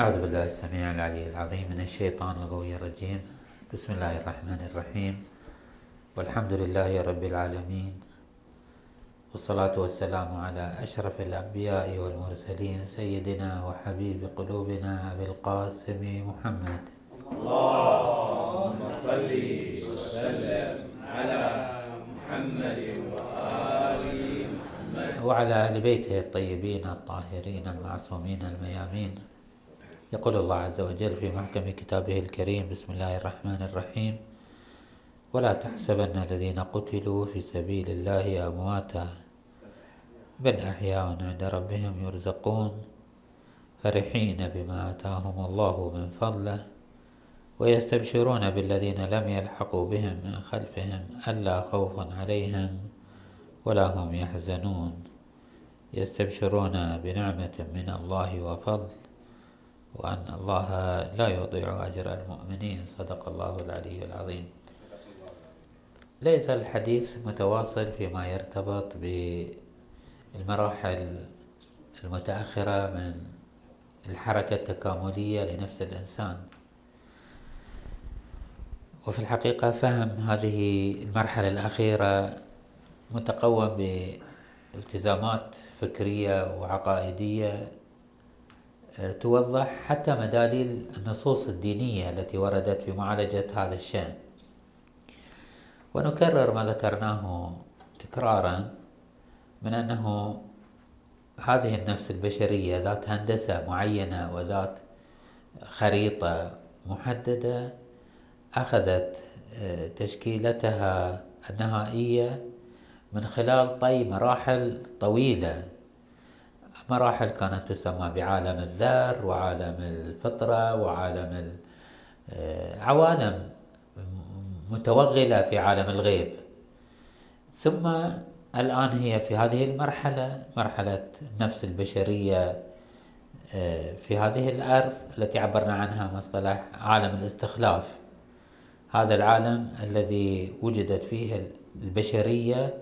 أعوذ بالله السميع العلي العظيم من الشيطان الغوي الرجيم. بسم الله الرحمن الرحيم. والحمد لله رب العالمين. والصلاة والسلام على أشرف الأنبياء والمرسلين سيدنا وحبيب قلوبنا أبي القاسم محمد. اللهم صل وسلم على محمد وآل محمد. وعلى أهل بيته الطيبين الطاهرين المعصومين الميامين. يقول الله عز وجل في محكم كتابه الكريم بسم الله الرحمن الرحيم. ولا تحسبن الذين قتلوا في سبيل الله أمواتا بل أحياء عند ربهم يرزقون فرحين بما آتاهم الله من فضله ويستبشرون بالذين لم يلحقوا بهم من خلفهم ألا خوف عليهم ولا هم يحزنون. يستبشرون بنعمة من الله وفضل. وأن الله لا يضيع أجر المؤمنين. صدق الله العلي العظيم. ليس الحديث متواصل فيما يرتبط بالمراحل المتأخرة من الحركة التكاملية لنفس الإنسان. وفي الحقيقة فهم هذه المرحلة الأخيرة متقوم بالتزامات فكرية وعقائدية توضح حتى مداليل النصوص الدينية التي وردت في معالجة هذا الشأن. ونكرر ما ذكرناه تكرارا من أنه هذه النفس البشرية ذات هندسة معينة وذات خريطة محددة أخذت آه، تشكيلتها النهائية من خلال طي مراحل طويلة مراحل كانت تسمى بعالم الذر وعالم الفطرة وعالم آه، عوالم متوغلة في عالم الغيب. ثم الآن هي في هذه المرحلة مرحلة النفس البشرية آه، في هذه الأرض التي عبرنا عنها مصطلح عالم الاستخلاف. هذا العالم الذي وجدت فيه البشرية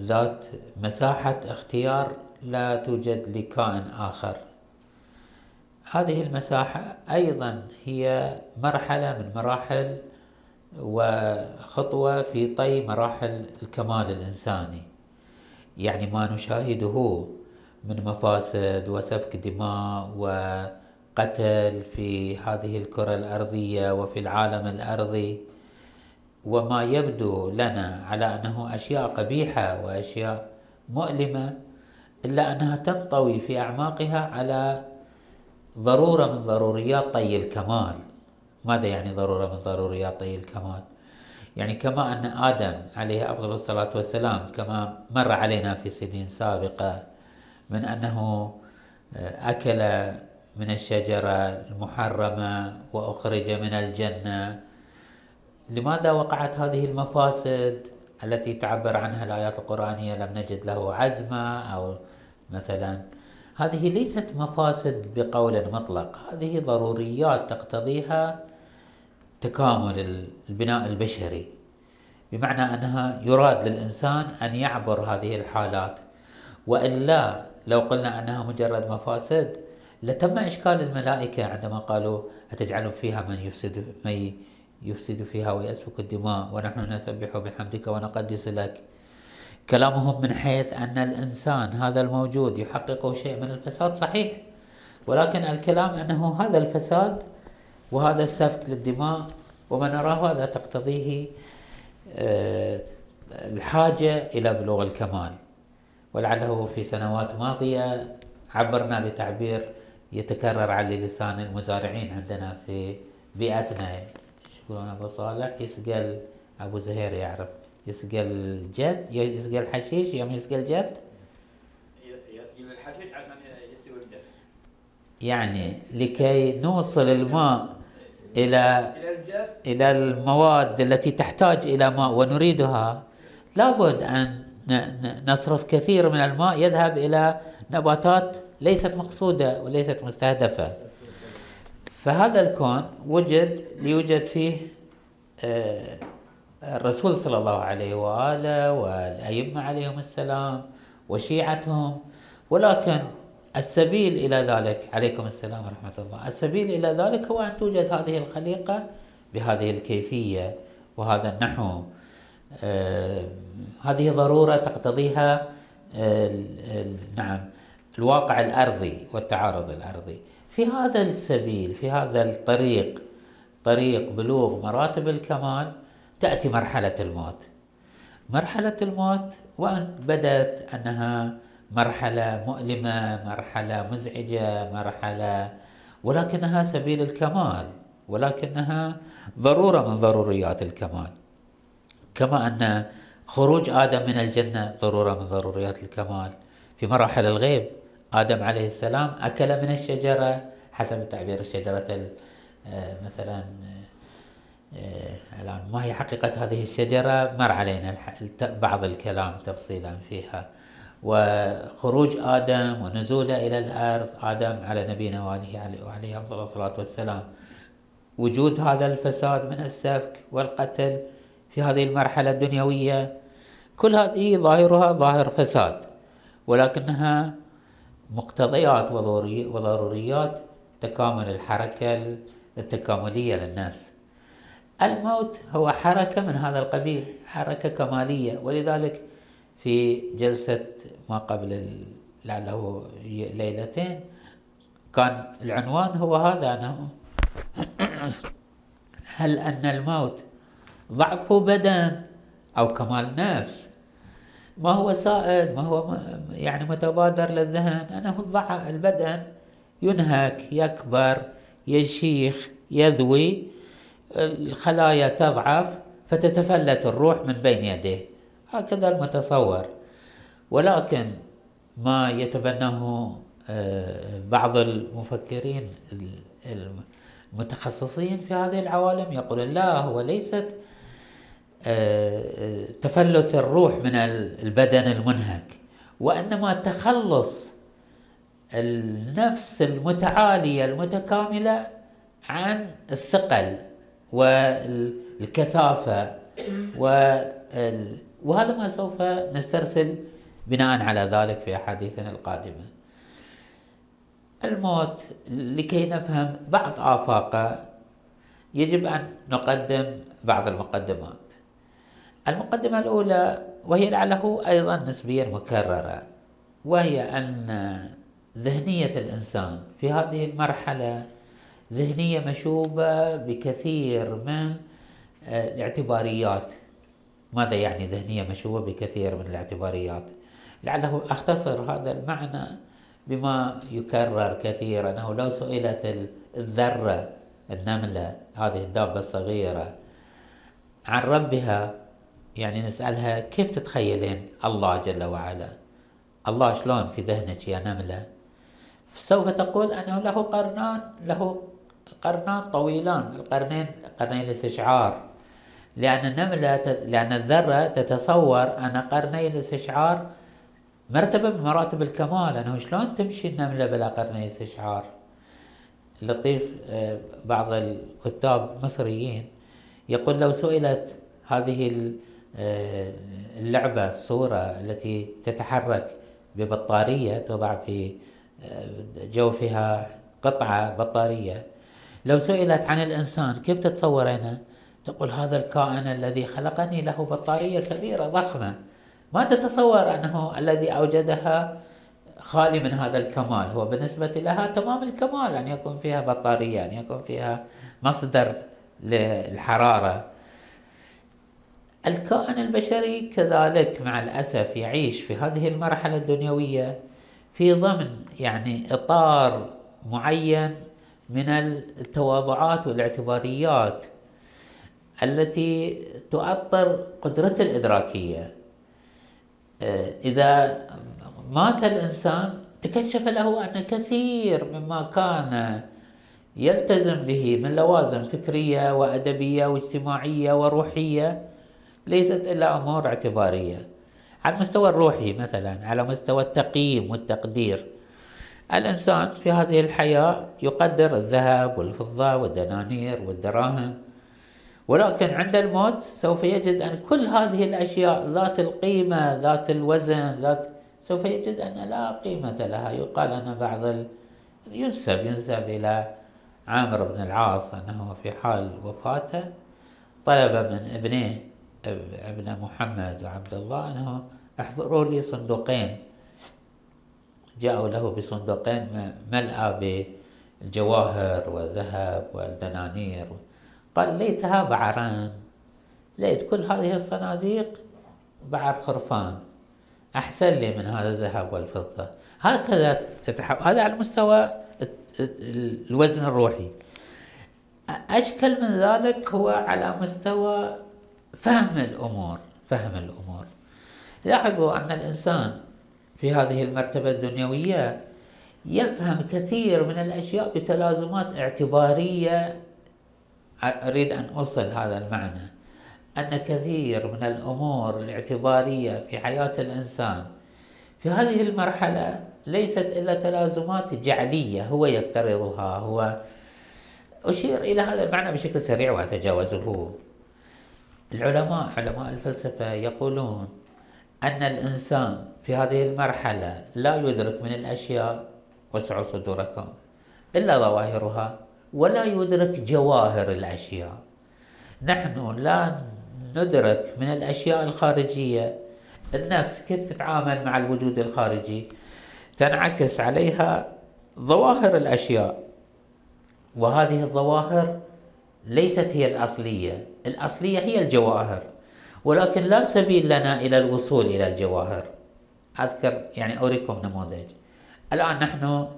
ذات مساحة اختيار لا توجد لكائن آخر. هذه المساحة أيضا هي مرحلة من مراحل وخطوة في طي مراحل الكمال الإنساني. يعني ما نشاهده من مفاسد وسفك دماء وقتل في هذه الكرة الأرضية وفي العالم الأرضي. وما يبدو لنا على أنه أشياء قبيحة وأشياء مؤلمة إلا أنها تنطوي في أعماقها على ضرورة من ضروريات طي الكمال. ماذا يعني ضرورة من ضروريات طي الكمال؟ يعني كما أن آدم عليه أفضل الصلاة والسلام كما مر علينا في سنين سابقة من أنه آه، أكل من الشجرة المحرمة وأخرج من الجنة. لماذا وقعت هذه المفاسد؟ التي تعبر عنها الآيات القرآنية لم نجد له عزمة أو مثلا. هذه ليست مفاسد بقول مطلق. هذه ضروريات تقتضيها تكامل البناء البشري. بمعنى أنها يراد للإنسان أن يعبر هذه الحالات. وإلا لو قلنا أنها مجرد مفاسد لتم إشكال الملائكة عندما قالوا أتجعل فيها من يفسد من يفسد فيها ويسفك الدماء ونحن نسبح بحمدك ونقدس لك. كلامهم من حيث أن الإنسان هذا الموجود يحقق شيء من الفساد صحيح ولكن الكلام أنه هذا الفساد وهذا السفك للدماء وما نراه هذا تقتضيه آه، الحاجة إلى بلوغ الكمال. ولعله في سنوات ماضية عبرنا بتعبير يتكرر على لسان المزارعين عندنا في بيئتنا. يقولون أبو صالح يسقل أبو زهير يعرف. يسقى الجد يسقى الحشيش يوم يسقى الجد يسقى الحشيش عشان يستوي الجد. يعني لكي نوصل الماء إلى إلى المواد التي تحتاج إلى ماء ونريدها. لابد أن نصرف كثير من الماء يذهب إلى نباتات ليست مقصودة وليست مستهدفة. فهذا الكون وجد ليوجد فيه آه الرسول صلى الله عليه وآله والأئمة عليهم السلام وشيعتهم. ولكن السبيل إلى ذلك عليكم السلام ورحمة الله. السبيل إلى ذلك هو أن توجد هذه الخليقة بهذه الكيفية وهذا النحو. آه هذه ضرورة تقتضيها آه نعم الواقع الأرضي والتعارض الأرضي. في هذا السبيل في هذا الطريق طريق بلوغ مراتب الكمال تأتي مرحلة الموت. مرحلة الموت وأن بدأت أنها مرحلة مؤلمة مرحلة مزعجة مرحلة ولكنها سبيل الكمال ولكنها ضرورة من ضروريات الكمال. كما أن خروج آدم من الجنة ضرورة من ضروريات الكمال. في مراحل الغيب آدم عليه السلام أكل من الشجرة حسب تعبير الشجرة آه، مثلا آه، الآن ما هي حقيقة هذه الشجرة مر علينا بعض الكلام تفصيلا فيها. وخروج آدم ونزوله إلى الأرض آدم على نبينا وآله وعليه أفضل الصلاة والسلام. وجود هذا الفساد من السفك والقتل في هذه المرحلة الدنيوية كل هذه ظاهرها ظاهر فساد ولكنها مقتضيات وضروريات تكامل الحركة التكاملية للنفس. الموت هو حركة من هذا القبيل حركة كمالية. ولذلك في جلسة ما قبل لعله ليلتين كان العنوان هو هذا أنه هل أن الموت ضعف بدن أو كمال نفس؟ ما هو سائد ما هو يعني متبادر للذهن. أنه البدن ينهك يكبر يشيخ يذوي الخلايا تضعف فتتفلت الروح من بين يديه. هكذا المتصور. ولكن ما يتبناه آه، بعض المفكرين المتخصصين في هذه العوالم يقول لا هو ليست تفلت الروح من البدن المنهك وأنما تخلص النفس المتعالية المتكاملة عن الثقل والكثافة وهذا ما سوف نسترسل بناء على ذلك في أحاديثنا القادمة. الموت لكي نفهم بعض افاقه يجب أن نقدم بعض المقدمات. المقدمة الأولى وهي لعله أيضا نسبيا مكررة وهي أن ذهنية الإنسان في هذه المرحلة ذهنية مشوبة بكثير من آه، الاعتباريات. ماذا يعني ذهنية مشوبة بكثير من الاعتباريات؟ لعله أختصر هذا المعنى بما يكرر كثيرا أنه لو سئلت الذرة النملة هذه الدابة الصغيرة عن ربها يعني نسألها كيف تتخيلين الله جل وعلا؟ الله شلون في ذهنك يا نملة؟ سوف تقول أنه له قرنان له قرنان طويلان القرنين قرني الاستشعار. لأن النملة لأن الذرة تتصور أن قرني الاستشعار مرتبة من مراتب الكمال أنه شلون تمشي النملة بلا قرني استشعار لطيف آه، بعض الكتاب المصريين يقول لو سئلت هذه اللعبة الصورة التي تتحرك ببطارية توضع في آه، جوفها قطعة بطارية. لو سئلت عن الإنسان كيف تتصورينه تقول هذا الكائن الذي خلقني له بطارية كبيرة ضخمة. ما تتصور أنه الذي أوجدها خالي من هذا الكمال. هو بالنسبة لها تمام الكمال أن يكون فيها بطارية أن يكون فيها مصدر للحرارة. الكائن البشري كذلك مع الأسف يعيش في هذه المرحلة الدنيوية في ضمن يعني إطار معين من التواضعات والاعتباريات التي تؤطر قدرته الإدراكية. آه، إذا مات الإنسان تكشف له أن كثير مما كان يلتزم به من لوازم فكرية وأدبية واجتماعية وروحية ليست إلا أمور اعتبارية. على المستوى الروحي مثلا على مستوى التقييم والتقدير. الإنسان في هذه الحياة يقدر الذهب والفضة والدنانير والدراهم. ولكن عند الموت سوف يجد أن كل هذه الأشياء ذات القيمة ذات الوزن ذات سوف يجد أن لا قيمة لها. يقال أن بعض ال... ينسب ينسب إلى عامر بن العاص أنه في حال وفاته طلب من ابنه ابن محمد وعبد الله أنه أحضروا لي صندوقين. جاءوا له بصندوقين ملأى بالجواهر والذهب والدنانير قال ليتها بعران. لقيت كل هذه الصناديق بعر خرفان. أحسن لي من هذا الذهب والفضة. هكذا تتحول هذا على مستوى الوزن الروحي. أشكل من ذلك هو على مستوى فهم الأمور فهم الأمور. لاحظوا أن الإنسان في هذه المرتبة الدنيوية يفهم كثير من الأشياء بتلازمات اعتبارية. أريد أن أوصل هذا المعنى. أن كثير من الأمور الاعتبارية في حياة الإنسان في هذه المرحلة ليست إلا تلازمات جعلية هو يفترضها. هو أشير إلى هذا المعنى بشكل سريع وأتجاوزه. العلماء علماء الفلسفة يقولون أن الإنسان في هذه المرحلة لا يدرك من الأشياء وسعوا صدوركم إلا ظواهرها ولا يدرك جواهر الأشياء. نحن لا ندرك من الأشياء الخارجية. النفس كيف تتعامل مع الوجود الخارجي؟ تنعكس عليها ظواهر الأشياء وهذه الظواهر ليست هي الأصلية. الأصلية هي الجواهر ولكن لا سبيل لنا إلى الوصول إلى الجواهر. أذكر يعني أريكم نموذج. الآن نحن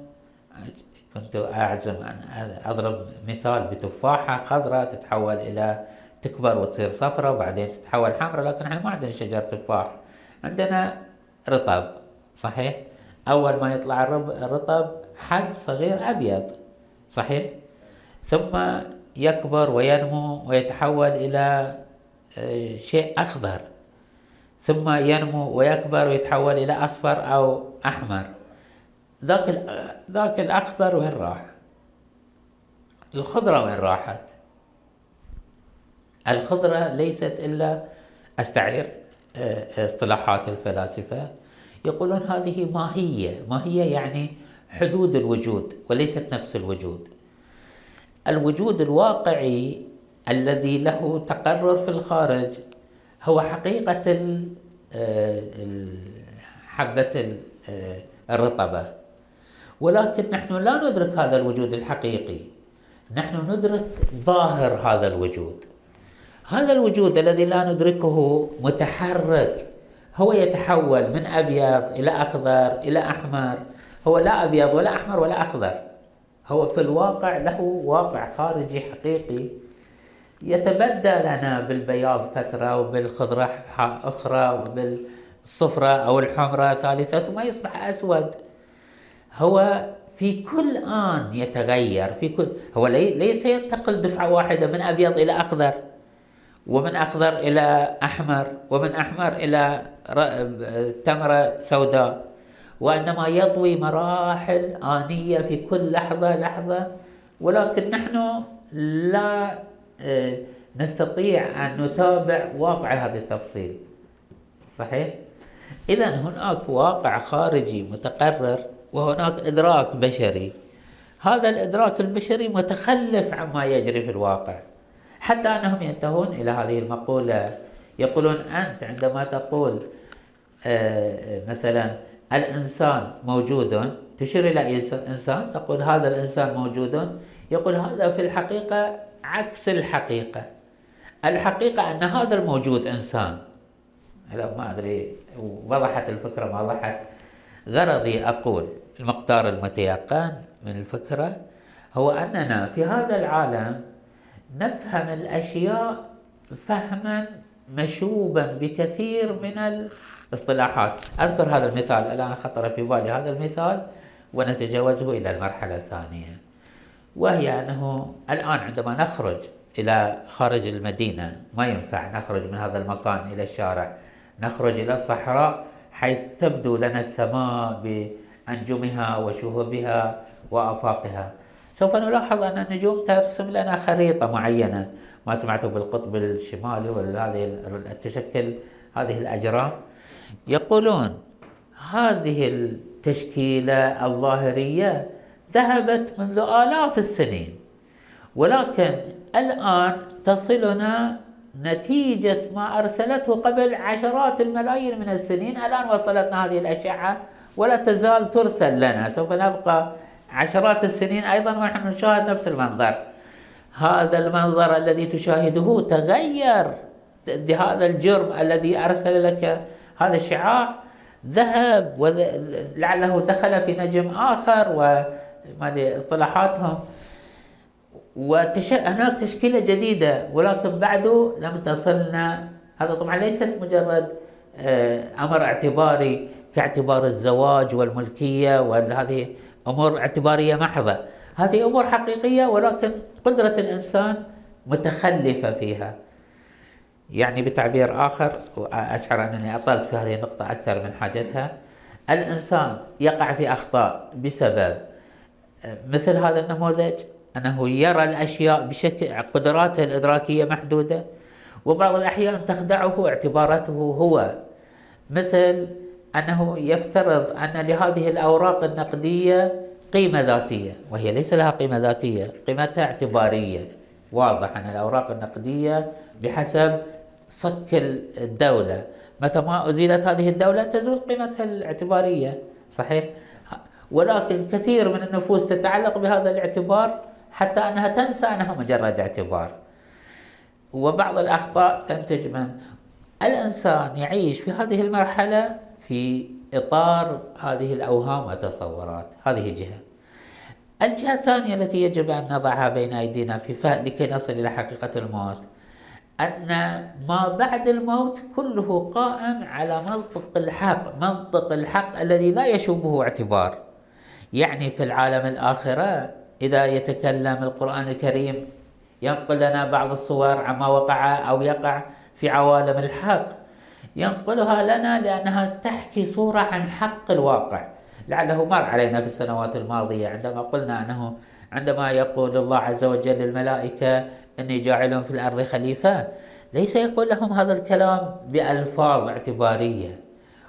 كنت أعزم أن أضرب مثال بتفاحة خضراء تتحول إلى تكبر وتصير صفراء وبعدين تتحول حمراء لكن إحنا ما عندنا شجر تفاح. عندنا رطب صحيح؟ أول ما يطلع الرطب حب صغير أبيض صحيح؟ ثم يكبر وينمو ويتحول إلى آه، شيء أخضر ثم ينمو ويكبر ويتحول إلى أصفر أو أحمر ذاك ذاك الأخضر وين راح؟ الخضرة وين راحت؟ الخضرة ليست إلا أستعير آه، اصطلاحات الفلاسفة يقولون هذه ماهية ماهية يعني حدود الوجود وليست نفس الوجود الوجود الواقعي الذي له تقرر في الخارج هو حقيقة آه، حبة آه، الرطبة. ولكن نحن لا ندرك هذا الوجود الحقيقي. نحن ندرك ظاهر هذا الوجود. هذا الوجود الذي لا ندركه متحرك هو يتحول من أبيض إلى أخضر إلى أحمر. هو لا أبيض ولا أحمر ولا أخضر. هو في الواقع له واقع خارجي حقيقي يتبدى لنا بالبياض فترة وبالخضرة أخرى وبالصفرة أو الحمرة ثالثة ثم يصبح أسود. هو في كل آن يتغير في كل هو ليس ينتقل دفعة واحدة من أبيض إلى أخضر ومن أخضر إلى أحمر ومن أحمر إلى تمرة سوداء. وإنما يطوي مراحل آنية في كل لحظة لحظة. ولكن نحن لا آه، نستطيع أن نتابع واقع هذا التفصيل. صحيح؟ إذا هناك واقع خارجي متقرر وهناك إدراك بشري. هذا الإدراك البشري متخلف عما يجري في الواقع. حتى أنهم ينتهون إلى هذه المقولة. يقولون أنت عندما تقول آه، مثلا الإنسان موجود. تشير إلى إنسان تقول هذا الإنسان موجود. يقول هذا في الحقيقة عكس الحقيقة. الحقيقة أن هذا الموجود إنسان. لا ما أدري وضحت الفكرة ما وضحت غرضي أقول المقدار المتيقن من الفكرة هو أننا في هذا العالم نفهم الأشياء فهما مشوبا بكثير من الاصطلاحات أذكر هذا المثال الآن خطر في بالي هذا المثال ونتجاوزه إلى المرحلة الثانية. وهي أنه الآن عندما نخرج إلى خارج المدينة ما ينفع نخرج من هذا المكان إلى الشارع. نخرج إلى الصحراء حيث تبدو لنا السماء بأنجمها وشهبها وآفاقها. سوف نلاحظ أن النجوم ترسم لنا خريطة معينة. ما سمعته بالقطب الشمالي وهذه تشكل هذه الأجرام؟ يقولون هذه التشكيلة الظاهرية ذهبت منذ آلاف السنين ولكن الآن تصلنا نتيجة ما أرسلته قبل عشرات الملايين من السنين. الآن وصلتنا هذه الأشعة ولا تزال ترسل لنا سوف نبقى عشرات السنين أيضا ونحن نشاهد نفس المنظر. هذا المنظر الذي تشاهده تغير هذا الجرم الذي أرسل لك هذا الشعاع ذهب ولعله دخل في نجم آخر وما اصطلاحاتهم. وتش... هناك تشكيلة جديدة ولكن بعده لم تصلنا. هذا طبعا ليست مجرد آه، أمر اعتباري كاعتبار الزواج والملكية وهذه أمور اعتبارية محضة. هذه أمور حقيقية ولكن قدرة الإنسان متخلفة فيها. يعني بتعبير آخر وأشعر أنني أطلت في هذه النقطة أكثر من حاجتها. الإنسان يقع في أخطاء بسبب مثل هذا النموذج أنه يرى الأشياء بشكل قدراته الإدراكية محدودة وبعض الأحيان تخدعه اعتباراته هو. مثل أنه يفترض أن لهذه الأوراق النقدية قيمة ذاتية وهي ليس لها قيمة ذاتية قيمتها اعتبارية. واضح أن الأوراق النقدية بحسب صك الدولة. متى ما أزيلت هذه الدولة تزول قيمتها الاعتبارية صحيح؟ ولكن كثير من النفوس تتعلق بهذا الاعتبار حتى أنها تنسى أنها مجرد اعتبار. وبعض الأخطاء تنتج من؟ الإنسان يعيش في هذه المرحلة في إطار هذه الأوهام والتصورات. هذه جهة. الجهة الثانية التي يجب أن نضعها بين أيدينا في لكي نصل إلى حقيقة الموت أن ما بعد الموت كله قائم على منطق الحق منطق الحق الذي لا يشوبه اعتبار. يعني في العالم الآخرة إذا يتكلم القرآن الكريم ينقل لنا بعض الصور عما وقع أو يقع في عوالم الحق. ينقلها لنا لأنها تحكي صورة عن حق الواقع. لعله مر علينا في السنوات الماضية عندما قلنا أنه عندما يقول الله عز وجل للملائكة إني جاعل في الأرض خليفة. ليس يقول لهم هذا الكلام بألفاظ اعتبارية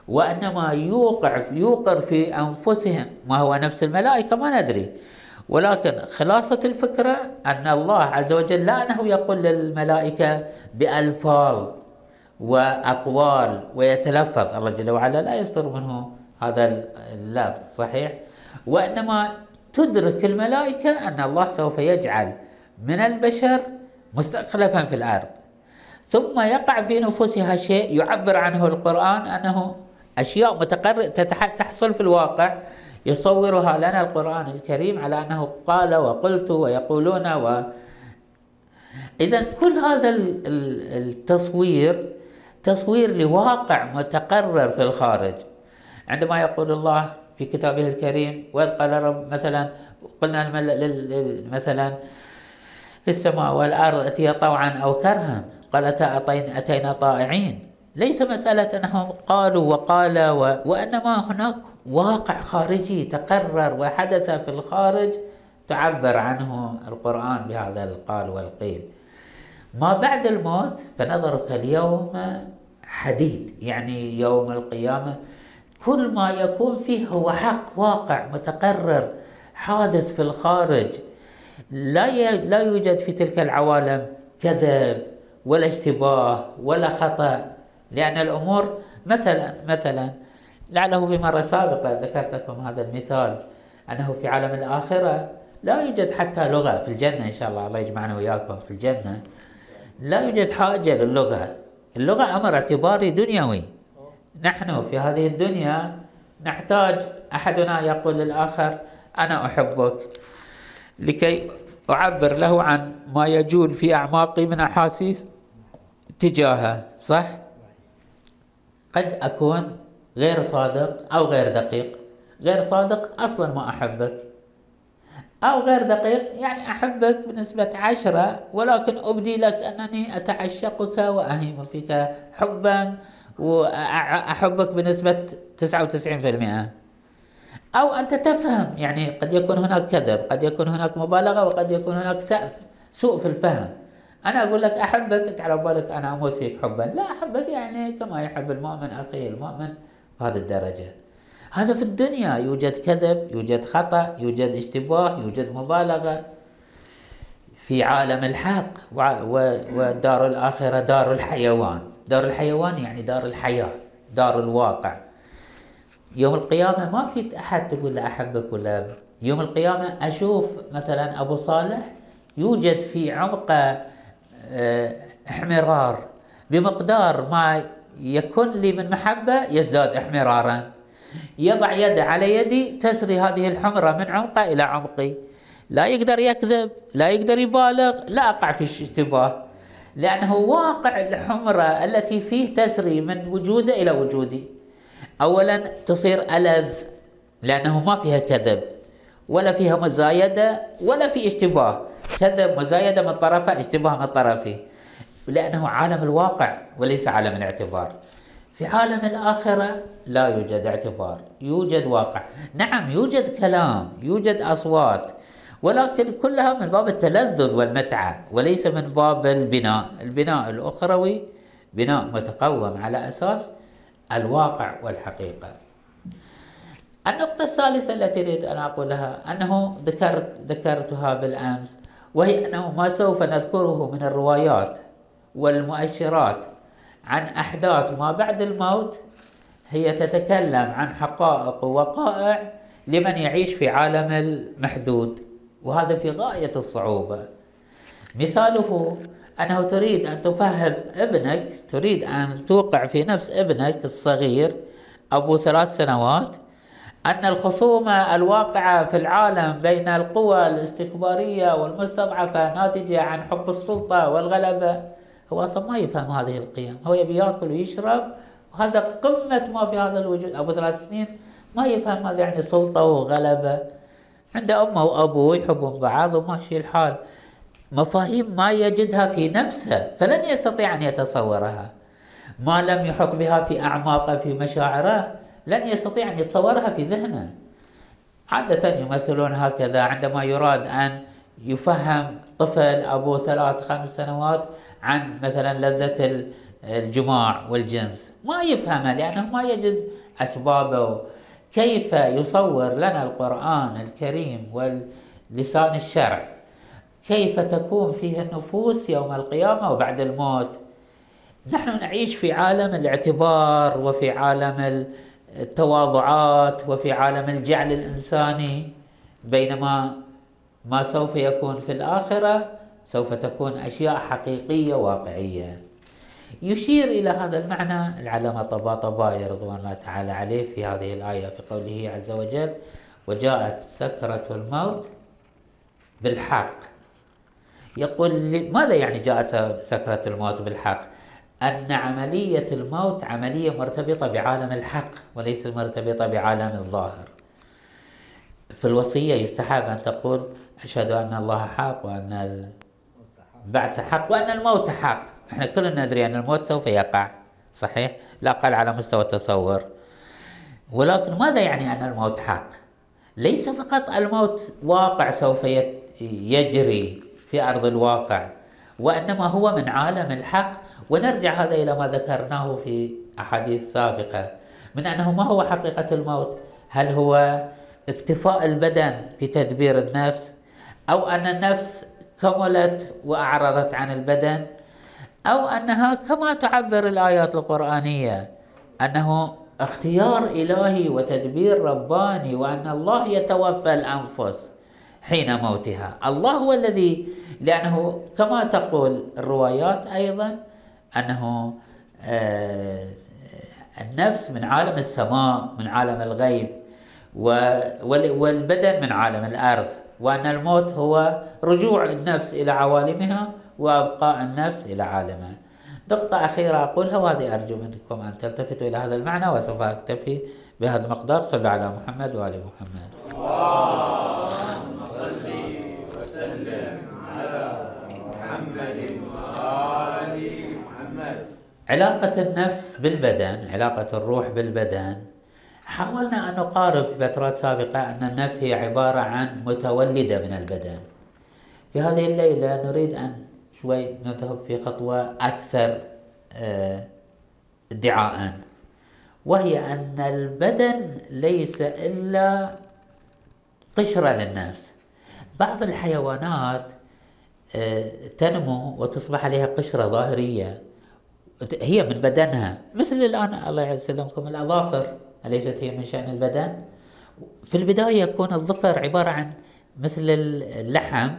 وإنما يوقع يوقر في أنفسهم. ما هو نفس الملائكة؟ ما ندري. ولكن خلاصة الفكرة أن الله عز وجل لا أنه يقول للملائكة بألفاظ وأقوال ويتلفظ. الله جل وعلا لا يصدر منه هذا اللفظ صحيح؟ وإنما تدرك الملائكة أن الله سوف يجعل من البشر مستخلفا في الأرض. ثم يقع في نفوسها شيء يعبر عنه القرآن أنه أشياء متقرر تحصل في الواقع. يصورها لنا القرآن الكريم على أنه قال وقلت ويقولون و. إذا كل هذا التصوير تصوير لواقع متقرر في الخارج. عندما يقول الله في كتابه الكريم وإذ قال رب مثلا قلنا مثلا السماء والأرض أتي طوعا أو كرها؟ قالتا أتينا طائعين. ليس مسألة أنهم قالوا وقال و... وإنما هناك واقع خارجي تقرر وحدث في الخارج. تعبر عنه القرآن بهذا القال والقيل. ما بعد الموت فنظرك اليوم حديد يعني يوم القيامة. كل ما يكون فيه هو حق واقع متقرر حادث في الخارج. لا. لا يوجد في تلك العوالم كذب ولا اشتباه ولا خطأ لأن الأمور مثلا مثلا لعله في مرة سابقة ذكرت لكم هذا المثال أنه في عالم الآخرة لا يوجد حتى لغة في الجنة إن شاء الله الله يجمعنا وإياكم في الجنة. لا يوجد حاجة للغة. اللغة أمر اعتباري دنيوي. نحن في هذه الدنيا نحتاج أحدنا يقول للآخر أنا أحبك. لكي أعبر له عن ما يجول في أعماقي من أحاسيس تجاهه صح؟ قد أكون غير صادق أو غير دقيق. غير صادق أصلا ما أحبك. أو غير دقيق يعني أحبك بنسبة عشرة ولكن أبدي لك أنني أتعشقك وأهيم فيك حبا وأحبك بنسبة 99% أو أنت تفهم يعني قد يكون هناك كذب قد يكون هناك مبالغة وقد يكون هناك سوء في الفهم. أنا أقول لك أحبك أنت على بالك أنا أموت فيك حبا. لا أحبك يعني كما يحب المؤمن أخيه المؤمن بهذه الدرجة. هذا في الدنيا. يوجد كذب يوجد خطأ يوجد اشتباه يوجد مبالغة في عالم الحق ودار الآخرة دار الحيوان. دار الحيوان يعني دار الحياة دار الواقع. يوم القيامة ما في أحد تقول له أحبك ولا يوم القيامة أشوف مثلا أبو صالح يوجد في عمقه آه، إحمرار. بمقدار ما يكون لي من محبة يزداد إحمرارا. يضع يده على يدي تسري هذه الحمرة من عمقه إلى عمقي. لا يقدر يكذب لا يقدر يبالغ لا أقع في اشتباه لأنه واقع الحمرة التي فيه تسري من وجوده إلى وجودي. أولا تصير ألذ لأنه ما فيها كذب ولا فيها مزايدة ولا في اشتباه. كذب مزايدة من طرفه اشتباه من طرفي لأنه عالم الواقع وليس عالم الاعتبار. في عالم الآخرة لا يوجد اعتبار يوجد واقع. نعم يوجد كلام يوجد أصوات ولكن كلها من باب التلذذ والمتعة وليس من باب البناء. البناء الأخروي بناء متقوم على أساس الواقع والحقيقة. النقطة الثالثة التي أريد أن أقولها أنه ذكرت ذكرتها بالأمس وهي أنه ما سوف نذكره من الروايات والمؤشرات عن أحداث ما بعد الموت هي تتكلم عن حقائق ووقائع لمن يعيش في عالم المحدود وهذا في غاية الصعوبة. مثاله أنه تريد أن تفهم ابنك تريد أن توقع في نفس ابنك الصغير أبو ثلاث سنوات أن الخصومة الواقعة في العالم بين القوى الاستكبارية والمستضعفة ناتجة عن حب السلطة والغلبة. هو أصلا ما يفهم هذه القيم. هو يبي يأكل ويشرب وهذا قمة ما في هذا الوجود. أبو ثلاث سنين ما يفهم ماذا يعني سلطة وغلبة. عنده أمه وأبوه يحبون بعض وماشي الحال. مفاهيم ما يجدها في نفسه فلن يستطيع أن يتصورها. ما لم يحط بها في أعماقه في مشاعره لن يستطيع أن يتصورها في ذهنه. عادة يمثلون هكذا عندما يراد أن يفهم طفل أبو ثلاث خمس سنوات عن مثلا لذة الجماع والجنس. ما يفهمها لأنه ما يجد أسبابه. كيف يصور لنا القرآن الكريم واللسان الشرع كيف تكون فيه النفوس يوم القيامة وبعد الموت؟ نحن نعيش في عالم الاعتبار وفي عالم التواضعات وفي عالم الجعل الإنساني. بينما ما سوف يكون في الآخرة سوف تكون أشياء حقيقية واقعية. يشير إلى هذا المعنى العلامة طباطبائي رضوان الله تعالى عليه في هذه الآية في قوله عز وجل وجاءت سكرة الموت بالحق. يقول ماذا يعني جاءت سكرة الموت بالحق؟ أن عملية الموت عملية مرتبطة بعالم الحق وليس مرتبطة بعالم الظاهر. في الوصية يستحب أن تقول أشهد أن الله حق وأن البعث حق وأن الموت حق. إحنا كلنا ندري أن الموت سوف يقع صحيح؟ لا أقل على مستوى التصور. ولكن ماذا يعني أن الموت حق؟ ليس فقط الموت واقع سوف يجري في أرض الواقع. وإنما هو من عالم الحق. ونرجع هذا إلى ما ذكرناه في أحاديث سابقة من أنه ما هو حقيقة الموت؟ هل هو اكتفاء البدن في تدبير النفس؟ أو أن النفس كملت وأعرضت عن البدن؟ أو أنها كما تعبر الآيات القرآنية أنه اختيار إلهي وتدبير رباني وأن الله يتوفى الأنفس. حين موتها. الله هو الذي لأنه كما تقول الروايات أيضا أنه آه، النفس من عالم السماء من عالم الغيب والبدن من عالم الأرض وأن الموت هو رجوع النفس إلى عوالمها وأبقاء النفس إلى عالمها. نقطة أخيرة أقولها وهذه أرجو منكم أن تلتفتوا إلى هذا المعنى وسوف أكتفي بهذا المقدار صلى على محمد وآل محمد اللهم صل وسلم على محمد وآل محمد. علاقة النفس بالبدن علاقة الروح بالبدن. حاولنا أن نقارب في فترات سابقة أن النفس هي عبارة عن متولدة من البدن. في هذه الليلة نريد أن شوي نذهب في خطوة أكثر آه، ادعاء وهي أن البدن ليس إلا قشرة للنفس. بعض الحيوانات آه، تنمو وتصبح عليها قشرة ظاهرية. هي من بدنها. مثل الآن الله يسلمكم الأظافر. أليست هي من شأن البدن؟ في البداية يكون الظفر عبارة عن مثل اللحم.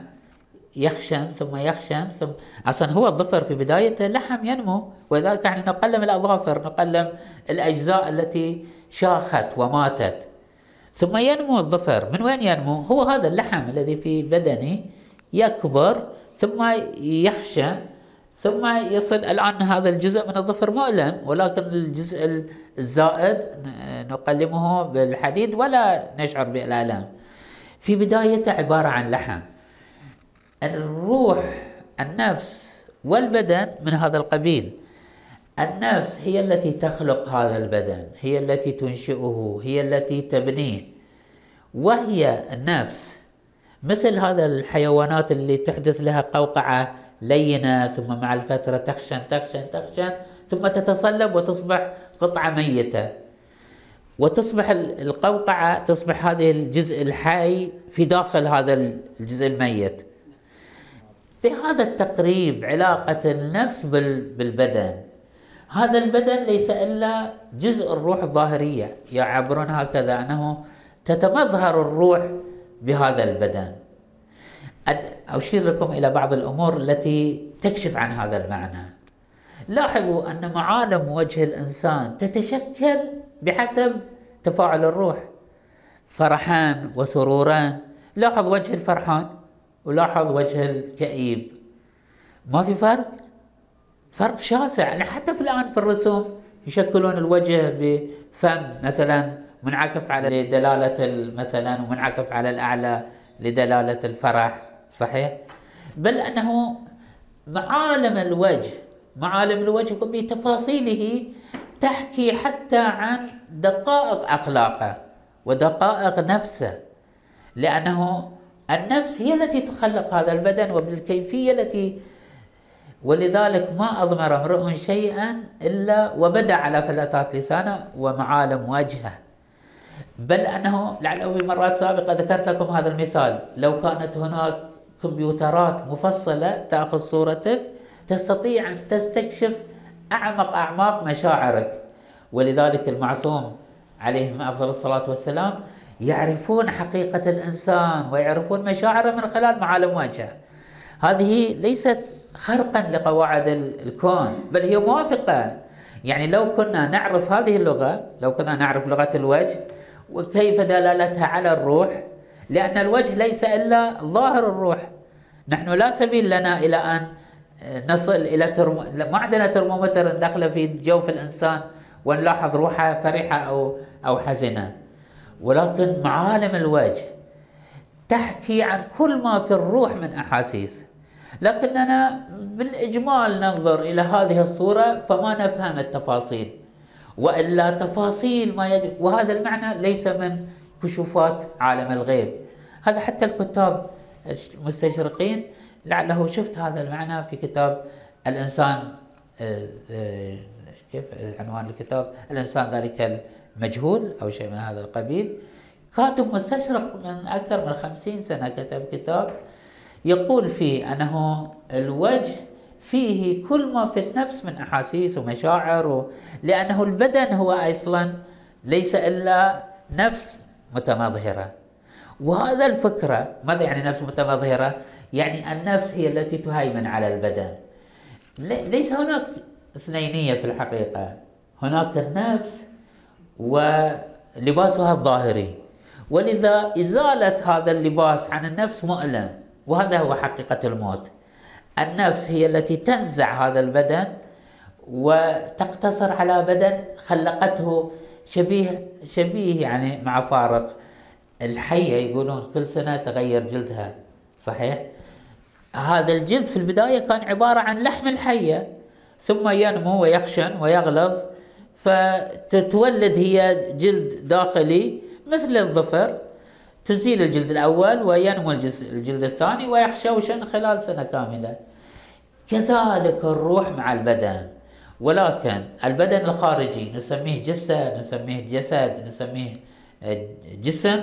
يخشن ثم يخشن ثم أصلا هو الظفر في بدايته لحم ينمو ولذلك يعني نقلم الاظافر نقلم الأجزاء التي شاخت وماتت. ثم ينمو الظفر. من وين ينمو؟ هو هذا اللحم الذي في بدني يكبر ثم يخشن ثم يصل الآن هذا الجزء من الظفر مؤلم ولكن الجزء الزائد نقلمه بالحديد ولا نشعر بالآلام. في بدايته عبارة عن لحم. الروح النفس والبدن من هذا القبيل. النفس هي التي تخلق هذا البدن هي التي تنشئه هي التي تبنيه. وهي النفس. مثل هذا الحيوانات اللي تحدث لها قوقعة لينة ثم مع الفترة تخشن تخشن تخشن ثم تتصلب وتصبح قطعة ميتة. وتصبح القوقعة تصبح هذه الجزء الحي في داخل هذا الجزء الميت. بهذا التقريب علاقة النفس بالبدن. هذا البدن ليس إلا جزء الروح الظاهرية. يعبرون هكذا أنه تتمظهر الروح بهذا البدن. أشير لكم إلى بعض الأمور التي تكشف عن هذا المعنى. لاحظوا أن معالم وجه الإنسان تتشكل بحسب تفاعل الروح. فرحان وسروران. لاحظ وجه الفرحان. ولاحظ وجه الكئيب. ما في فرق؟ فرق شاسع. يعني حتى في الآن في الرسوم يشكلون الوجه بفم مثلا منعكف على دلالة مثلا ومنعكف على الأعلى لدلالة الفرح. صحيح؟ بل أنه معالم الوجه معالم الوجه بتفاصيله تحكي حتى عن دقائق أخلاقه ودقائق نفسه لأنه النفس هي التي تخلق هذا البدن وبالكيفية التي ولذلك ما أضمر امرؤ شيئا إلا وبدأ على فلتات لسانه ومعالم وجهه. بل أنه لعله في مرات سابقة ذكرت لكم هذا المثال. لو كانت هناك كمبيوترات مفصلة تأخذ صورتك تستطيع أن تستكشف أعمق أعماق مشاعرك. ولذلك المعصوم عليه أفضل الصلاة والسلام يعرفون حقيقة الإنسان ويعرفون مشاعره من خلال معالم وجهه. هذه ليست خرقا لقواعد الكون بل هي موافقة. يعني لو كنا نعرف هذه اللغة لو كنا نعرف لغة الوجه وكيف دلالتها على الروح؟ لأن الوجه ليس إلا ظاهر الروح. نحن لا سبيل لنا إلى أن نصل إلى ترمو... ما عندنا ترمومتر ندخله في جوف الإنسان ونلاحظ روحه فرحة أو أو حزنة. ولكن معالم الوجه تحكي عن كل ما في الروح من أحاسيس. لكننا بالإجمال ننظر إلى هذه الصورة فما نفهم التفاصيل وإلا تفاصيل ما يجب وهذا المعنى ليس من كشوفات عالم الغيب. هذا حتى الكتاب المستشرقين لعله شفت هذا المعنى في كتاب الإنسان آه، آه، كيف؟ عنوان الكتاب الإنسان ذلك المجهول أو شيء من هذا القبيل كاتب مستشرق من أكثر من خمسين سنة كتب كتاب يقول فيه أنه الوجه فيه كل ما في النفس من أحاسيس ومشاعر. لأنه البدن هو أصلا ليس إلا نفس متمظهرة وهذا الفكرة ماذا يعني نفس متمظهرة؟ يعني النفس هي التي تهيمن على البدن ليس هناك اثنينية في الحقيقة هناك النفس ولباسها الظاهري. ولذا إزالة هذا اللباس عن النفس مؤلم وهذا هو حقيقة الموت. النفس هي التي تنزع هذا البدن وتقتصر على بدن خلقته شبيه شبيه يعني مع فارق. الحية يقولون كل سنة تغير جلدها صحيح؟ هذا الجلد في البداية كان عبارة عن لحم الحية ثم ينمو ويخشن ويغلظ. فتتولد هي جلد داخلي مثل الظفر. تزيل الجلد الأول وينمو الجلد الثاني ويخشوشن خلال سنة كاملة. كذلك الروح مع البدن. ولكن البدن الخارجي نسميه جثة نسميه جسد نسميه آه، جسم.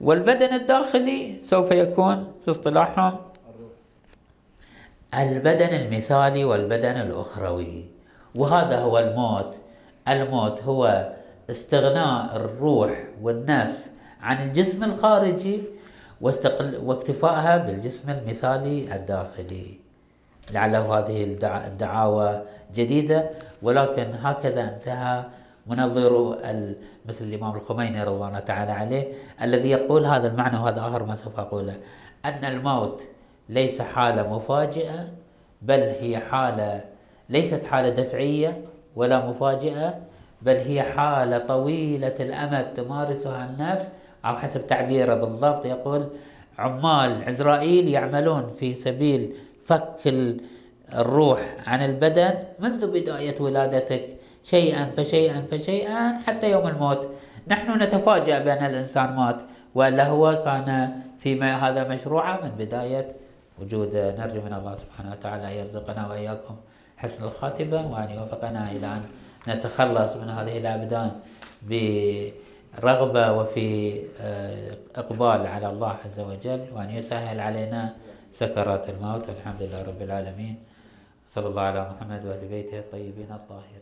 والبدن الداخلي سوف يكون في اصطلاحهم البدن المثالي والبدن الأخروي. وهذا هو الموت. الموت هو استغناء الروح والنفس عن الجسم الخارجي واستقل واكتفائها بالجسم المثالي الداخلي. لعله هذه الدعاوى جديدة ولكن هكذا انتهى منظر مثل الإمام الخميني رضوان الله تعالى عليه الذي يقول هذا المعنى وهذا آخر ما سوف أقوله. أن الموت ليس حالة مفاجئة بل هي حالة ليست حالة دفعية ولا مفاجئة بل هي حالة طويلة الأمد تمارسها النفس أو حسب تعبيره بالضبط. يقول عمال عزرائيل يعملون في سبيل فك الروح عن البدن منذ بداية ولادتك شيئا فشيئا فشيئا حتى يوم الموت. نحن نتفاجأ بأن الإنسان مات. وإلا هو كان فيما هذا مشروعا من بداية وجوده نرجو من الله سبحانه وتعالى يرزقنا وإياكم. حسن الخاتمة وأن يوفقنا إلى أن نتخلص من هذه الأبدان برغبة وفي آه، إقبال على الله عز وجل وأن يسهل علينا سكرات الموت. والحمد لله رب العالمين. صلى الله على محمد وآل بيته الطيبين الطاهرين.